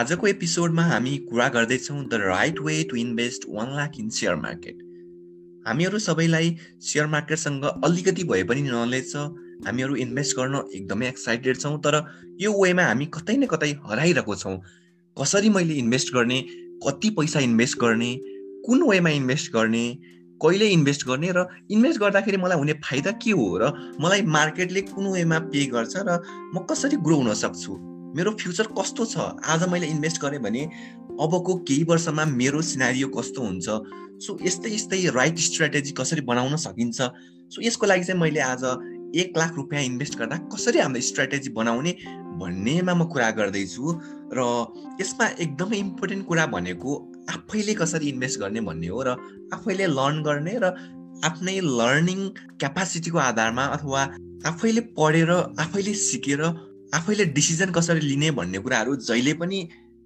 आजको एपिसोडमा हामी कुरा गर्दैछौँ the right way to invest one lakh in share market. हामीहरू सबैलाई सेयर मार्केटसँग अलिकति भए पनि नलेज छ हामीहरू इन्भेस्ट गर्न एकदमै एक्साइटेड छौँ तर यो वेमा हामी कतै न कतै हराइरहेको छौँ। कसरी मैले इन्भेस्ट गर्ने कति पैसा इन्भेस्ट गर्ने कुन वेमा इन्भेस्ट गर्ने कहिले इन्भेस्ट गर्ने र इन्भेस्ट गर्दाखेरि मलाई हुने फाइदा के हो र मलाई मार्केटले कुन वेमा पे गर्छ र म कसरी ग्रो हुन सक्छु? मेरो फ्युचर कस्तो छ? आज मैले इन्भेस्ट गरेँ भने अबको केही वर्षमा मेरो सिनारियो कस्तो हुन्छ? सो यस्तै यस्तै राइट स्ट्राटेजी कसरी बनाउन सकिन्छ? सो यसको लागि चाहिँ मैले आज एक लाख रुपियाँ इन्भेस्ट गर्दा कसरी हाम्रो स्ट्राटेजी बनाउने भन्नेमा म कुरा गर्दैछु र यसमा एकदमै इम्पोर्टेन्ट कुरा भनेको आफैले कसरी इन्भेस्ट गर्ने भन्ने हो र आफैले लर्न गर्ने र आफ्नै लर्निङ क्यापासिटीको आधारमा अथवा आफैले पढेर आफैले सिकेर आफैले डिसिजन कसरी लिने भन्ने कुराहरू जहिले पनि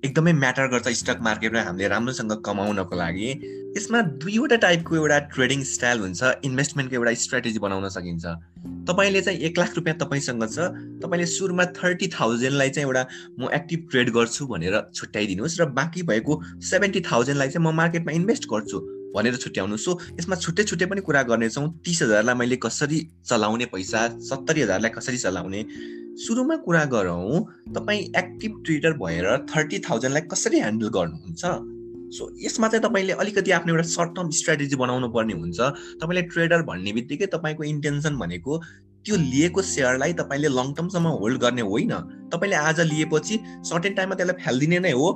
एकदमै म्याटर गर्छ स्टक मार्केटमा हामीले राम्रोसँग कमाउनको लागि। यसमा दुईवटा टाइपको एउटा ट्रेडिङ स्टाइल हुन्छ इन्भेस्टमेन्टको एउटा स्ट्राटेजी बनाउन सकिन्छ। तपाईँले चाहिँ एक लाख रुपियाँ तपाईँसँग छ तपाईँले सुरुमा थर्टी थाउजन्डलाई चाहिँ एउटा म एक्टिभ ट्रेड गर्छु भनेर छुट्याइदिनुहोस् र बाँकी भएको सेभेन्टी थाउजन्डलाई चाहिँ म मार्केटमा इन्भेस्ट गर्छु भनेर छुट्याउनु सो यसमा छुट्टै छुट्टै पनि कुरा गर्नेछौँ। तिस हजारलाई मैले कसरी चलाउने पैसा सत्तरी हजारलाई कसरी चलाउने सुरुमा कुरा गरौँ तपाईँ एक्टिभ ट्रेडर भएर थर्टी थाउजन्डलाई कसरी ह्यान्डल गर्नुहुन्छ? सो यसमा चाहिँ तपाईँले अलिकति आफ्नो एउटा सर्ट टर्म स्ट्राटेजी बनाउनु पर्ने हुन्छ। तपाईँले ट्रेडर भन्ने बित्तिकै तपाईँको इन्टेन्सन भनेको त्यो लिएको सेयरलाई तपाईँले लङ टर्मसम्म होल्ड गर्ने होइन। तपाईँले आज लिएपछि सर्टेन टाइममा त्यसलाई फ्यालिदिने नै हो।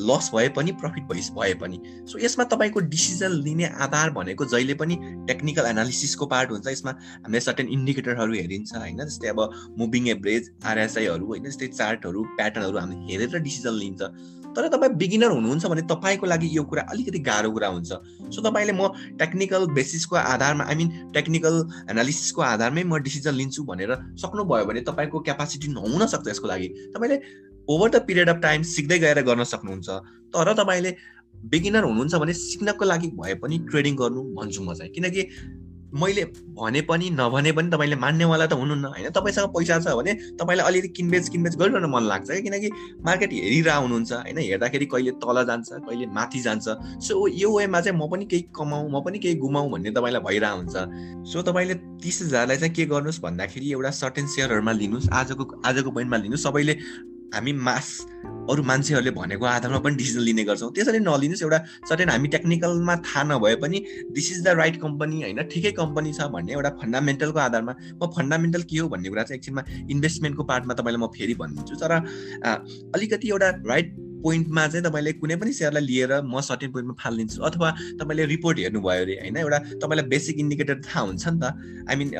लस भए पनि प्रफिट भइ भए पनि। सो यसमा तपाईँको डिसिजन लिने आधार भनेको जहिले पनि टेक्निकल एनालिसिसको पार्ट हुन्छ। यसमा हामीले सर्टेन इन्डिकेटरहरू हेरिन्छ होइन? जस्तै अब मुभिङ एभरेज आरएसआईहरू होइन? जस्तै चार्टहरू प्याटर्नहरू हामीले हेरेर डिसिजन लिन्छ। तर तपाईँ बिगिनर हुनुहुन्छ भने तपाईँको लागि यो कुरा अलिकति गाह्रो कुरा हुन्छ। सो तपाईँले म टेक्निकल बेसिसको आधारमा आई मिन टेक्निकल एनालिसिसको आधारमै म डिसिजन लिन्छु भनेर सक्नुभयो भने तपाईँको क्यापासिटी नहुन सक्छ यसको लागि। तपाईँले over the period of time सिक्दै गएर गर्न सक्नुहुन्छ। तर तपाईँले बिगिनर हुनुहुन्छ भने सिक्नको लागि भए पनि ट्रेडिङ गर्नु भन्छु म चाहिँ। किनकि मैले भने पनि नभने पनि तपाईँले मान्नेवाला त हुनुहुन्न होइन? तपाईँसँग पैसा छ भने तपाईँलाई अलिअलि किनबेच किनबेच गरिरहन मन लाग्छ क्या? किनकि मार्केट हेरिरह हुनुहुन्छ होइन? हेर्दाखेरि कहिले तल जान्छ कहिले माथि जान्छ। सो यो वेमा चाहिँ म पनि केही कमाउँ म पनि केही गुमाउँ भन्ने तपाईँलाई भइरहेको हुन्छ। सो तपाईँले तिस हजारलाई चाहिँ के गर्नुहोस् भन्दाखेरि एउटा सर्टेन सेयरहरूमा लिनुहोस्। आजको आजको पोइन्टमा लिनुहोस्। सबैले हामी मास अरू मान्छेहरूले भनेको आधारमा पनि डिसिजन लिने गर्छौँ। त्यसरी नलिनुहोस् एउटा सर्टेन हामी टेक्निकलमा थाहा नभए पनि this is the right company होइन ठिकै कम्पनी छ भन्ने एउटा फन्डामेन्टलको आधारमा म फन्डामेन्टल के हो भन्ने कुरा चाहिँ एकछिनमा इन्भेस्टमेन्टको पार्टमा तपाईँलाई म फेरि भनिदिन्छु। तर अलिकति एउटा राइट पोइन्टमा चाहिँ तपाईँले कुनै पनि सेयरलाई लिएर म सर्टेन पोइन्टमा फालिदिन्छु अथवा तपाईँले रिपोर्ट हेर्नुभयो अरे होइन? एउटा तपाईँलाई बेसिक इन्डिकेटर थाहा हुन्छ नि त। आई मिन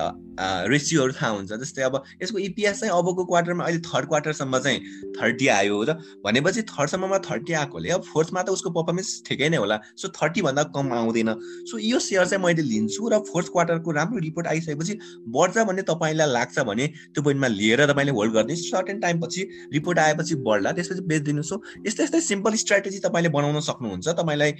रेसियोहरू थाहा हुन्छ। जस्तै अब यसको इपिएस चाहिँ अबको क्वार्टरमा अहिले थर्ड क्वार्टरसम्म चाहिँ थर्टी आयो र भनेपछि थर्डसम्ममा थर्टी आएकोले अब फोर्थमा त उसको पर्फर्मेन्स ठिकै नै होला। सो थर्टीभन्दा कम आउँदैन। सो यो सेयर चाहिँ मैले लिन्छु र फोर्थ क्वार्टरको राम्रो रिपोर्ट आइसकेपछि बढ्छ भन्ने तपाईँलाई लाग्छ भने त्यो पोइन्टमा लिएर तपाईँले होल्ड गर्ने सर्टेन टाइम पछि रिपोर्ट आएपछि बढ्ला। त्यसपछि बेचिदिनु सो यस्तै यस्तै सिम्पल स्ट्राटेजी तपाईँले बनाउन सक्नुहुन्छ। तपाईँलाई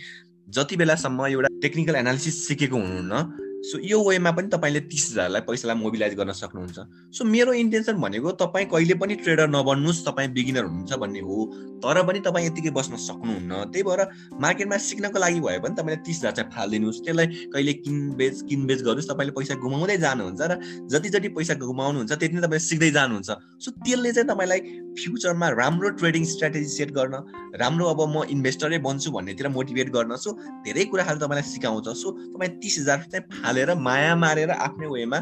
जति बेलासम्म एउटा टेक्निकल एनालिसिस सिकेको हुनुहुन्न सो यो वेमा पनि तपाईँले तिस हजारलाई पैसालाई मोबिलाइज गर्न सक्नुहुन्छ। सो मेरो इन्टेन्सन भनेको तपाईँ कहिले पनि ट्रेडर नबन्नुहोस् तपाईँ बिगिनर हुनुहुन्छ भन्ने हो। तर पनि तपाईँ यतिकै बस्न सक्नुहुन्न। त्यही भएर मार्केटमा सिक्नको लागि भयो भने तपाईँले तिस हजार चाहिँ फालिदिनुहोस्। त्यसलाई कहिले किनबेच किनबेच गर्नुहोस्। तपाईँले पैसा गुमाउँदै जानुहुन्छ र जति जति पैसा गुमाउनुहुन्छ त्यति नै तपाईँ सिक्दै जानुहुन्छ। सो त्यसले चाहिँ तपाईँलाई फ्युचरमा राम्रो ट्रेडिङ स्ट्राटेजी सेट गर्न राम्रो अब म इन्भेस्टरै बन्छु भन्नेतिर मोटिभेट गर्न। सो धेरै कुराहरू तपाईँलाई सिकाउँछ। सो तपाईँ तिस हजार चाहिँ हालेर माया मारेर आफ्नै वेमा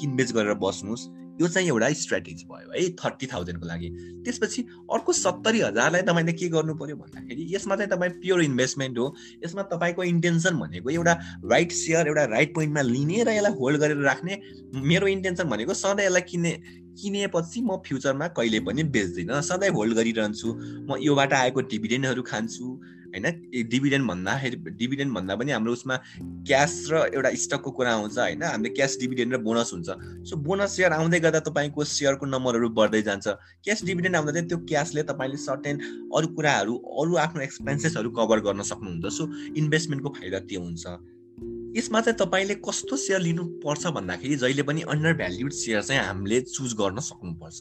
किनबेच गरेर बस्नुहोस्? यो चाहिँ एउटा स्ट्राटेजी भयो है थर्टी थाउजन्डको लागि। त्यसपछि अर्को सत्तरी हजारलाई तपाईँले के गर्नु पर्यो भन्दाखेरि यसमा चाहिँ तपाईँ प्योर इन्भेस्टमेन्ट हो। यसमा तपाईँको इन्टेन्सन भनेको एउटा राइट सेयर एउटा राइट पोइन्टमा लिने र यसलाई होल्ड गरेर राख्ने मेरो इन्टेन्सन भनेको सधैँ यसलाई किने किनेपछि म फ्युचरमा कहिले पनि बेच्दिनँ। सधैँ होल्ड गरिरहन्छु। म योबाट आएको डिभिडेन्डहरू खान्छु। होइन? डिभिडेन्ड भन्दाखेरि डिभिडेन्ड भन्दा पनि हाम्रो उसमा क्यास र एउटा स्टकको कुरा आउँछ होइन? हामीले क्यास डिभिडेन्ड र बोनस हुन्छ। सो बोनस सेयर आउँदै गर्दा तपाईँको सेयरको नम्बरहरू बढ्दै जान्छ। क्यास डिभिडेन्ड आउँदा चाहिँ त्यो क्यासले तपाईँले सर्टेन अरू कुराहरू अरू आफ्नो एक्सपेन्सेसहरू कभर गर्न सक्नुहुन्छ। सो इन्भेस्टमेन्टको फाइदा त्यो हुन्छ। यसमा चाहिँ तपाईँले कस्तो सेयर लिनुपर्छ भन्दाखेरि जहिले पनि अन्डर भ्याल्युड सेयर चाहिँ हामीले चुज गर्न सक्नुपर्छ।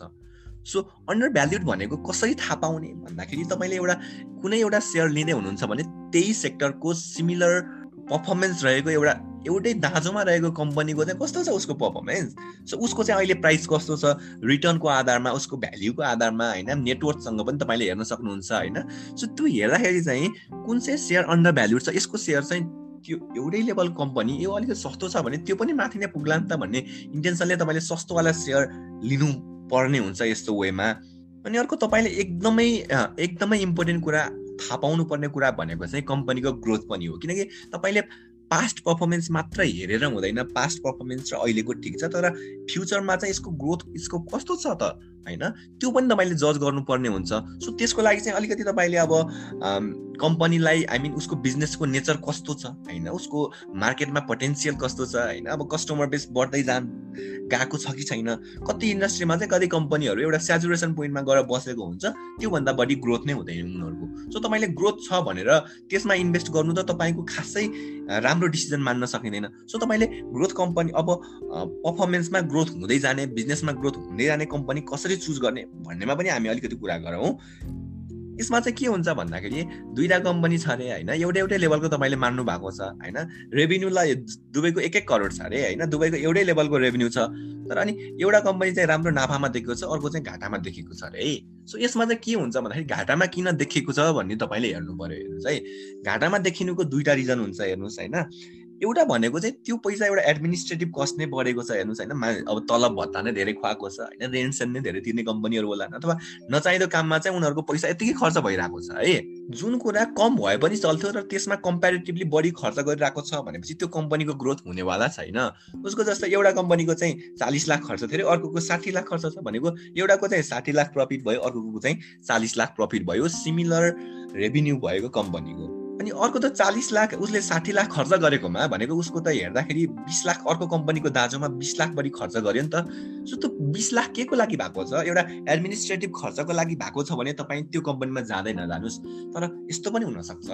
सो अन्डर भ्याल्युड भनेको कसरी थाहा पाउने? भन्दाखेरि तपाईँले एउटा कुनै एउटा सेयर लिँदै हुनुहुन्छ भने त्यही सेक्टरको सिमिलर पर्फर्मेन्स रहेको एउटा एउटै दाँजोमा रहेको कम्पनीको चाहिँ कस्तो छ उसको पर्फर्मेन्स सो उसको चाहिँ अहिले प्राइस कस्तो छ? रिटर्नको आधारमा उसको भ्याल्युको आधारमा होइन? नेटवर्कसँग पनि तपाईँले हेर्न सक्नुहुन्छ होइन? सो त्यो हेर्दाखेरि चाहिँ कुन चाहिँ सेयर अन्डर भ्याल्युड छ? यसको सेयर चाहिँ त्यो एउटै लेभल कम्पनी यो अलिकति सस्तो छ भने त्यो पनि माथि नै पुग्ला नि त भन्ने इन्टेन्सनले तपाईँले सस्तोवाला सेयर लिनु पर्ने हुन्छ यस्तो वेमा। अनि अर्को तपाईँले एकदमै एकदमै इम्पोर्टेन्ट कुरा थाहा पाउनु पर्ने कुरा भनेको चाहिँ कम्पनीको ग्रोथ पनि हो। किनकि तपाईँले पास्ट पर्फर्मेन्स मात्र हेरेर हुँदैन। पास्ट पर्फर्मेन्स र अहिलेको ठिक छ तर फ्युचरमा चाहिँ यसको ग्रोथ यसको कस्तो छ त? होइन? त्यो पनि तपाईँले जज गर्नुपर्ने हुन्छ। सो त्यसको लागि चाहिँ अलिकति तपाईँले अब कम्पनीलाई आई मिन उसको बिजनेसको नेचर कस्तो छ होइन? उसको मार्केटमा पोटेन्सियल कस्तो छ होइन? अब कस्टमर बेस बढ्दै जा गएको छ कि छैन? कति इन्डस्ट्रीमा चाहिँ कति कम्पनीहरू एउटा सेचुरेसन पोइन्टमा गएर बसेको हुन्छ त्योभन्दा बढी ग्रोथ नै हुँदैन उनीहरूको। सो तपाईँले ग्रोथ छ भनेर त्यसमा इन्भेस्ट गर्नु त तपाईँको खासै राम्रो डिसिजन मान्न सकिँदैन। सो तपाईँले ग्रोथ कम्पनी अब पर्फर्मेन्समा ग्रोथ हुँदै जाने बिजनेसमा ग्रोथ हुँदै जाने कम्पनी कसरी चुज गर्ने भन्नेमा पनि हामी अलिकति कुरा गरौँ। यसमा चाहिँ के हुन्छ भन्दाखेरि दुईवटा कम्पनी छ अरे होइन? एउटै एउटै लेभलको तपाईँले मान्नु भएको छ होइन? रेभेन्यूलाई दुबईको एक एक करोड छ अरे होइन? दुबईको एउटै लेभलको रेभेन्यू छ। तर अनि एउटा कम्पनी चाहिँ राम्रो नाफामा देखेको छ अर्को चाहिँ घाटामा देखेको छ अरे। है सो यसमा चाहिँ के हुन्छ भन्दाखेरि घाटामा किन देखेको छ भन्ने तपाईँले हेर्नु पर्यो हेर्नुहोस् है। घाटामा देखिनुको दुईवटा रिजन हुन्छ हेर्नुहोस् होइन? एउटा भनेको चाहिँ त्यो पैसा एउटा एडमिनिस्ट्रेटिभ कस्ट नै बढेको छ हेर्नुहोस् होइन। अब तलब भत्ता नै धेरै खुवाएको छ होइन रेन्सन नै धेरै तिर्ने कम्पनीहरू होला अथवा नचाहिँदो काममा चाहिँ उनीहरूको पैसा यतिकै खर्च भइरहेको छ है। जुन कुरा कम भए पनि चल्थ्यो र त्यसमा कम्पेरिटिभली बढी खर्च गरिरहेको छ भनेपछि त्यो कम्पनीको ग्रोथ हुनेवाला छैन। उसको जस्तो एउटा कम्पनीको चाहिँ चालिस लाख खर्च थियो अर्कोको साठी लाख खर्च छ भनेको एउटाको चाहिँ साठी लाख प्रफिट भयो अर्कोको चाहिँ चालिस लाख प्रफिट भयो। सिमिलर रेभिन्यू भएको कम्पनीको। अनि अर्को त चालिस लाख उसले साठी लाख खर्च गरेकोमा भनेको उसको त हेर्दाखेरि बिस लाख अर्को कम्पनीको दाजुमा बिस लाख बढी खर्च गर्यो नि त। सो त्यो बिस लाख के को लागि भएको छ एउटा एडमिनिस्ट्रेटिभ खर्चको लागि भएको छ भने तपाईँ त्यो कम्पनीमा जाँदै नजानुहोस् तर यस्तो पनि हुनसक्छ।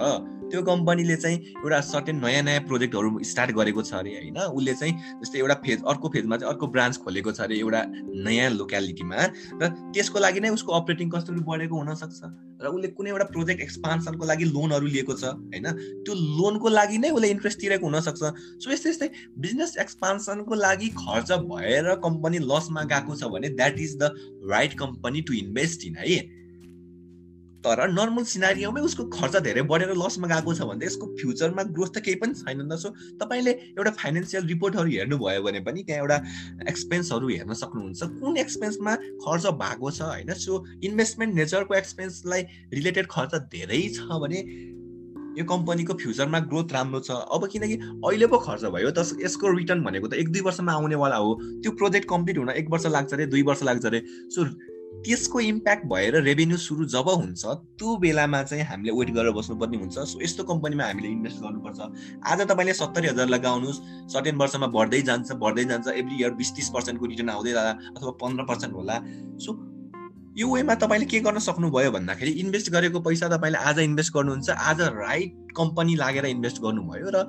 त्यो कम्पनीले चाहिँ एउटा सर्टेन नयाँ नयाँ प्रोजेक्टहरू स्टार्ट गरेको छ अरे होइन? उसले चाहिँ जस्तै एउटा फेज अर्को फेजमा चाहिँ अर्को ब्रान्च खोलेको छ अरे एउटा नयाँ लोक्यालिटीमा र त्यसको लागि नै उसको अपरेटिङ कस्टहरू बढेको हुनसक्छ। र उसले कुनै एउटा प्रोजेक्ट एक्सपान्सनको लागि लोनहरू लिएको छ होइन? त्यो लोनको लागि नै उसले इन्ट्रेस्ट तिरेको हुनसक्छ। सो यस्तै यस्तै बिजनेस एक्सपान्सनको लागि खर्च भएर कम्पनी लसमा गएको छ भने that is the right company to invest in है? तर नर्मल सिनारीमै उसको खर्च धेरै बढेर लसमा गएको छ भने त यसको फ्युचरमा ग्रोथ त केही पनि छैन सो तपाईँले एउटा फाइनेन्सियल रिपोर्टहरू हेर्नुभयो भने पनि त्यहाँ एउटा एक्सपेन्सहरू हेर्न सक्नुहुन्छ। कुन एक्सपेन्समा खर्च भएको छ होइन? सो इन्भेस्टमेन्ट नेचरको एक्सपेन्सलाई रिलेटेड खर्च धेरै छ भने यो कम्पनीको फ्युचरमा ग्रोथ राम्रो छ। अब किनकि अहिले पो खर्च भयो त यसको रिटर्न भनेको त एक दुई वर्षमा आउनेवाला हो। त्यो प्रोजेक्ट कम्प्लिट हुन एक वर्ष लाग्छ अरे दुई वर्ष लाग्छ अरे। सो त्यसको इम्प्याक्ट भएर रेभेन्यू सुरु जब हुन्छ त्यो बेलामा चाहिँ हामीले वेट गरेर बस्नुपर्ने हुन्छ। सो यस्तो कम्पनीमा हामीले इन्भेस्ट गर्नुपर्छ। आज तपाईँले सत्तरी हजार लगाउनुहोस् सर्टेन वर्षमा बढ्दै जान्छ बढ्दै जान्छ एभ्री इयर बिस तिस पर्सेन्टको रिटर्न आउँदै जाला अथवा पन्ध्र पर्सेन्ट होला। सो यो वेमा तपाईँले के गर्न सक्नुभयो भन्दाखेरि इन्भेस्ट गरेको पैसा तपाईँले आज इन्भेस्ट गर्नुहुन्छ आज राइट कम्पनी लागेर इन्भेस्ट गर्नुभयो र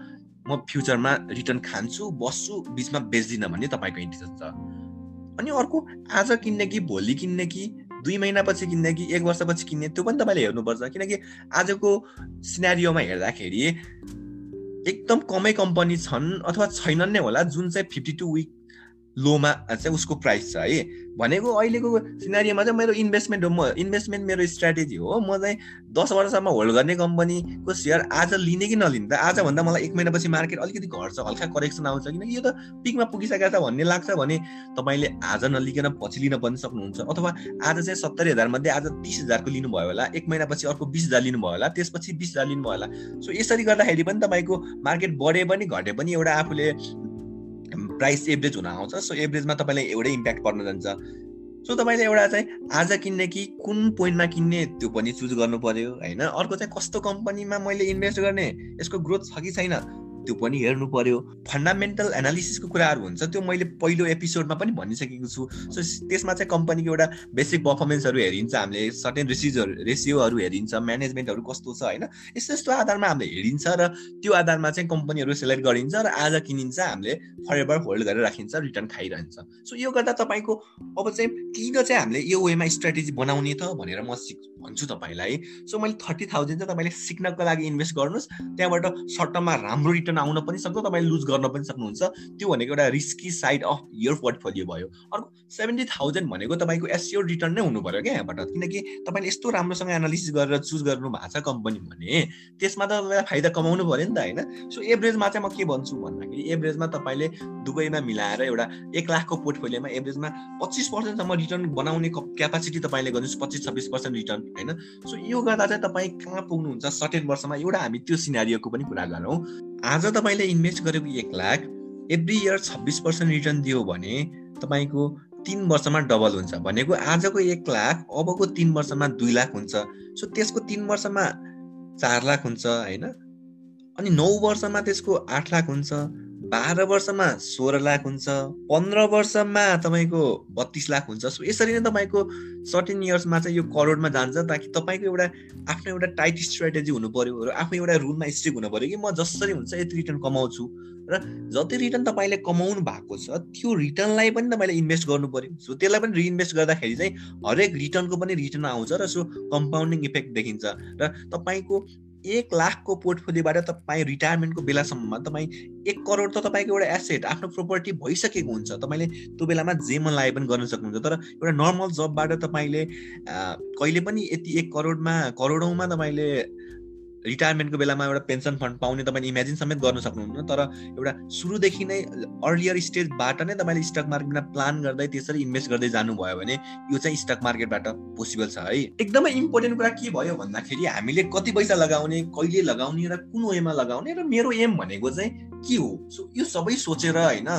म फ्युचरमा रिटर्न खान्छु बस्छु बिचमा बेच्दिनँ भन्ने तपाईँको इन्ट्रेस्ट छ। अनि अर्को आज किन्ने कि भोलि किन्ने कि दुई महिनापछि किन्ने कि एक वर्षपछि किन्ने त्यो पनि तपाईँले हेर्नुपर्छ। किनकि आजको सिनारीमा हेर्दाखेरि एकदम कमै कम्पनी छन् अथवा छैनन् नै होला जुन चाहिँ फिफ्टी टू विक लोमा चाहिँ उसको प्राइस छ है भनेको अहिलेको सिनारीमा चाहिँ मेरो इन्भेस्टमेन्ट हो म इन्भेस्टमेन्ट मेरो स्ट्राटेजी हो। म चाहिँ दस वर्षसम्म होल्ड गर्ने कम्पनीको सेयर आज लिने कि नलिने त आजभन्दा मलाई एक महिनापछि मार्केट अलिकति घट्छ हल्का करेक्सन आउँछ किनकि यो त पिकमा पुगिसकेको छ भन्ने लाग्छ भने तपाईँले आज नलिकन पछि लिन पनि सक्नुहुन्छ अथवा आज चाहिँ सत्तरी हजारमध्ये आज तिस हजारको लिनुभयो होला एक महिनापछि अर्को बिस हजार लिनुभयो होला त्यसपछि बिस हजार लिनुभयो होला। सो यसरी गर्दाखेरि पनि तपाईँको मार्केट बढे पनि घटे पनि एउटा आफूले प्राइस एभरेज हुन आउँछ सो एभरेजमा तपाईँलाई एउटै इम्प्याक्ट पर्न जान्छ। सो तपाईँले एउटा चाहिँ आज किन्ने कि कुन पोइन्टमा किन्ने त्यो पनि चुज गर्नु पर्यो होइन? अर्को चाहिँ कस्तो कम्पनीमा मैले इन्भेस्ट गर्ने? यसको ग्रोथ छ कि छैन? त्यो पनि हेर्नु पर्यो। फन्डामेन्टल एनालिसिसको कुराहरू हुन्छ त्यो मैले पहिलो एपिसोडमा पनि भनिसकेको छु। सो त्यसमा चाहिँ कम्पनीको एउटा बेसिक पर्फर्मेन्सहरू हेरिन्छ हामीले सर्टेन रेसिजहरू रेसियोहरू हेरिन्छ म्यानेजमेन्टहरू कस्तो छ होइन? यस्तो यस्तो आधारमा हामीले हेरिन्छ र त्यो आधारमा चाहिँ कम्पनीहरू सेलेक्ट गरिन्छ र आज किनिन्छ हामीले फरेभर होल्ड गरेर राखिन्छ रिटर्न खाइरहन्छ। सो यो गर्दा तपाईँको अब चाहिँ किन चाहिँ हामीले यो वेमा स्ट्राटेजी बनाउने त भनेर म सिक भन्छु तपाईँलाई। सो मैले थर्टी थाउजन्ड चाहिँ तपाईँले सिक्नको लागि इन्भेस्ट गर्नुहोस् त्यहाँबाट सर्ट टर्ममा राम्रो रिटर्न आउन पनि सक्छ तपाईँले लुज गर्न पनि सक्नुहुन्छ। त्यो भनेको एउटा risky side of your portfolio भयो। अर्को सेभेन्टी थाउजन्ड भनेको तपाईँको एसियोर रिटर्न नै हुनु पऱ्यो क्या यहाँबाट। किनकि तपाईँले यस्तो राम्रोसँग एनालिसिस गरेर चुज गर्नु भएको छ कम्पनी भने त्यसमा त तपाईँलाई फाइदा कमाउनु पऱ्यो नि त होइन? सो एभरेजमा चाहिँ म के भन्छु भन्दाखेरि एभरेजमा तपाईँले दुबईमा मिलाएर एउटा एक लाखको पोर्टफोलियोमा एभरेजमा पच्चिस पर्सेन्टसम्म रिटर्न बनाउने क्यापासिटी तपाईँले गर्नुहोस् पच्चिस छब्बिस पर्सेन्ट रिटर्न होइन? सो यो गर्दा चाहिँ तपाईँ कहाँ पुग्नुहुन्छ सर्टेन वर्षमा? एउटा हामी त्यो सिनारीको पनि कुरा गरौँ। आज तपाईँले इन्भेस्ट गरेको एक लाख एभ्री इयर छब्बिस पर्सेन्ट रिटर्न दियो भने तपाईँको तिन वर्षमा डबल हुन्छ। भनेको आजको एक लाख अबको तिन वर्षमा दुई लाख हुन्छ। सो त्यसको तिन वर्षमा चार लाख हुन्छ होइन? अनि नौ वर्षमा त्यसको आठ लाख हुन्छ। बाह्र वर्षमा सोह्र लाख हुन्छ पन्ध्र वर्षमा तपाईँको बत्तिस लाख हुन्छ। सो यसरी नै तपाईँको सर्टिन इयर्समा चाहिँ यो करोडमा जान्छ ताकि तपाईँको एउटा आफ्नो एउटा टाइट स्ट्राटेजी हुनु पऱ्यो र आफ्नो एउटा रुलमा स्ट्रिक हुनु पऱ्यो कि म जसरी हुन्छ यति रिटर्न कमाउँछु। र जति रिटर्न तपाईँले कमाउनु भएको छ त्यो रिटर्नलाई पनि तपाईँले इन्भेस्ट गर्नु पऱ्यो सो त्यसलाई पनि रिइन्भेस्ट गर्दाखेरि चाहिँ हरेक रिटर्नको पनि रिटर्न आउँछ र सो कम्पाउन्डिङ इफेक्ट देखिन्छ। र तपाईँको एक लाखको पोर्टफोलियोबाट तपाईँ रिटायरमेन्टको बेलासम्ममा तपाईँ एक करोड त तपाईँको एउटा एसेट आफ्नो प्रोपर्टी भइसकेको हुन्छ। तपाईँले त्यो बेलामा जे मन लागे पनि गर्न सक्नुहुन्छ। तर एउटा नर्मल जबबाट तपाईँले कहिले पनि यति एक करोडमा करोडौँमा तपाईँले रिटायरमेन्टको बेलामा एउटा पेन्सन फन्ड पाउने तपाईँले इमेजिन समेत गर्न सक्नुहुन्न तर एउटा सुरुदेखि नै अर्लियर स्टेजबाट नै तपाईँले स्टक मार्केटमा प्लान गर्दै त्यसरी इन्भेस्ट गर्दै जानुभयो भने यो चाहिँ स्टक मार्केटबाट पोसिबल छ है। एकदमै इम्पोर्टेन्ट कुरा के भयो भन्दाखेरि हामीले कति पैसा लगाउने कहिले लगाउने र कुन वेमा लगाउने र मेरो एम भनेको चाहिँ के हो? सो यो सबै सोचेर होइन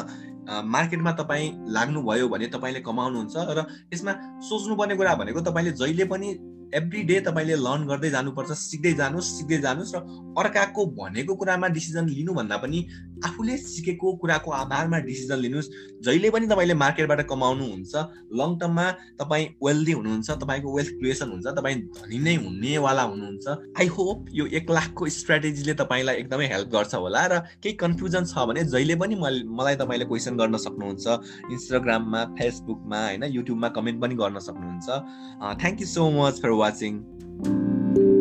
मार्केटमा तपाईँ लाग्नुभयो भने तपाईँले कमाउनुहुन्छ र यसमा सोच्नुपर्ने कुरा भनेको तपाईँले जहिले पनि एभ्री डे तपाईँले लर्न गर्दै जानुपर्छ सिक्दै जानुहोस् सिक्दै जानुहोस् र अर्काको भनेको कुरामा डिसिजन लिनुभन्दा पनि आफूले सिकेको कुराको आधारमा डिसिजन लिनुहोस्। जहिले पनि तपाईँले मार्केटबाट कमाउनुहुन्छ लङ टर्ममा तपाईँ वेल्दी हुनुहुन्छ तपाईँको वेल्थ क्रिएसन हुन्छ तपाईँ धनी नै हुनेवाला हुनुहुन्छ। आई होप यो एक लाखको स्ट्राटेजीले तपाईँलाई एकदमै हेल्प गर्छ होला र केही कन्फ्युजन छ भने जहिले पनि मलाई तपाईँले क्वेसन गर्न सक्नुहुन्छ। इन्स्टाग्राममा फेसबुकमा होइन युट्युबमा कमेन्ट पनि गर्न सक्नुहुन्छ। Thank you so much for watching.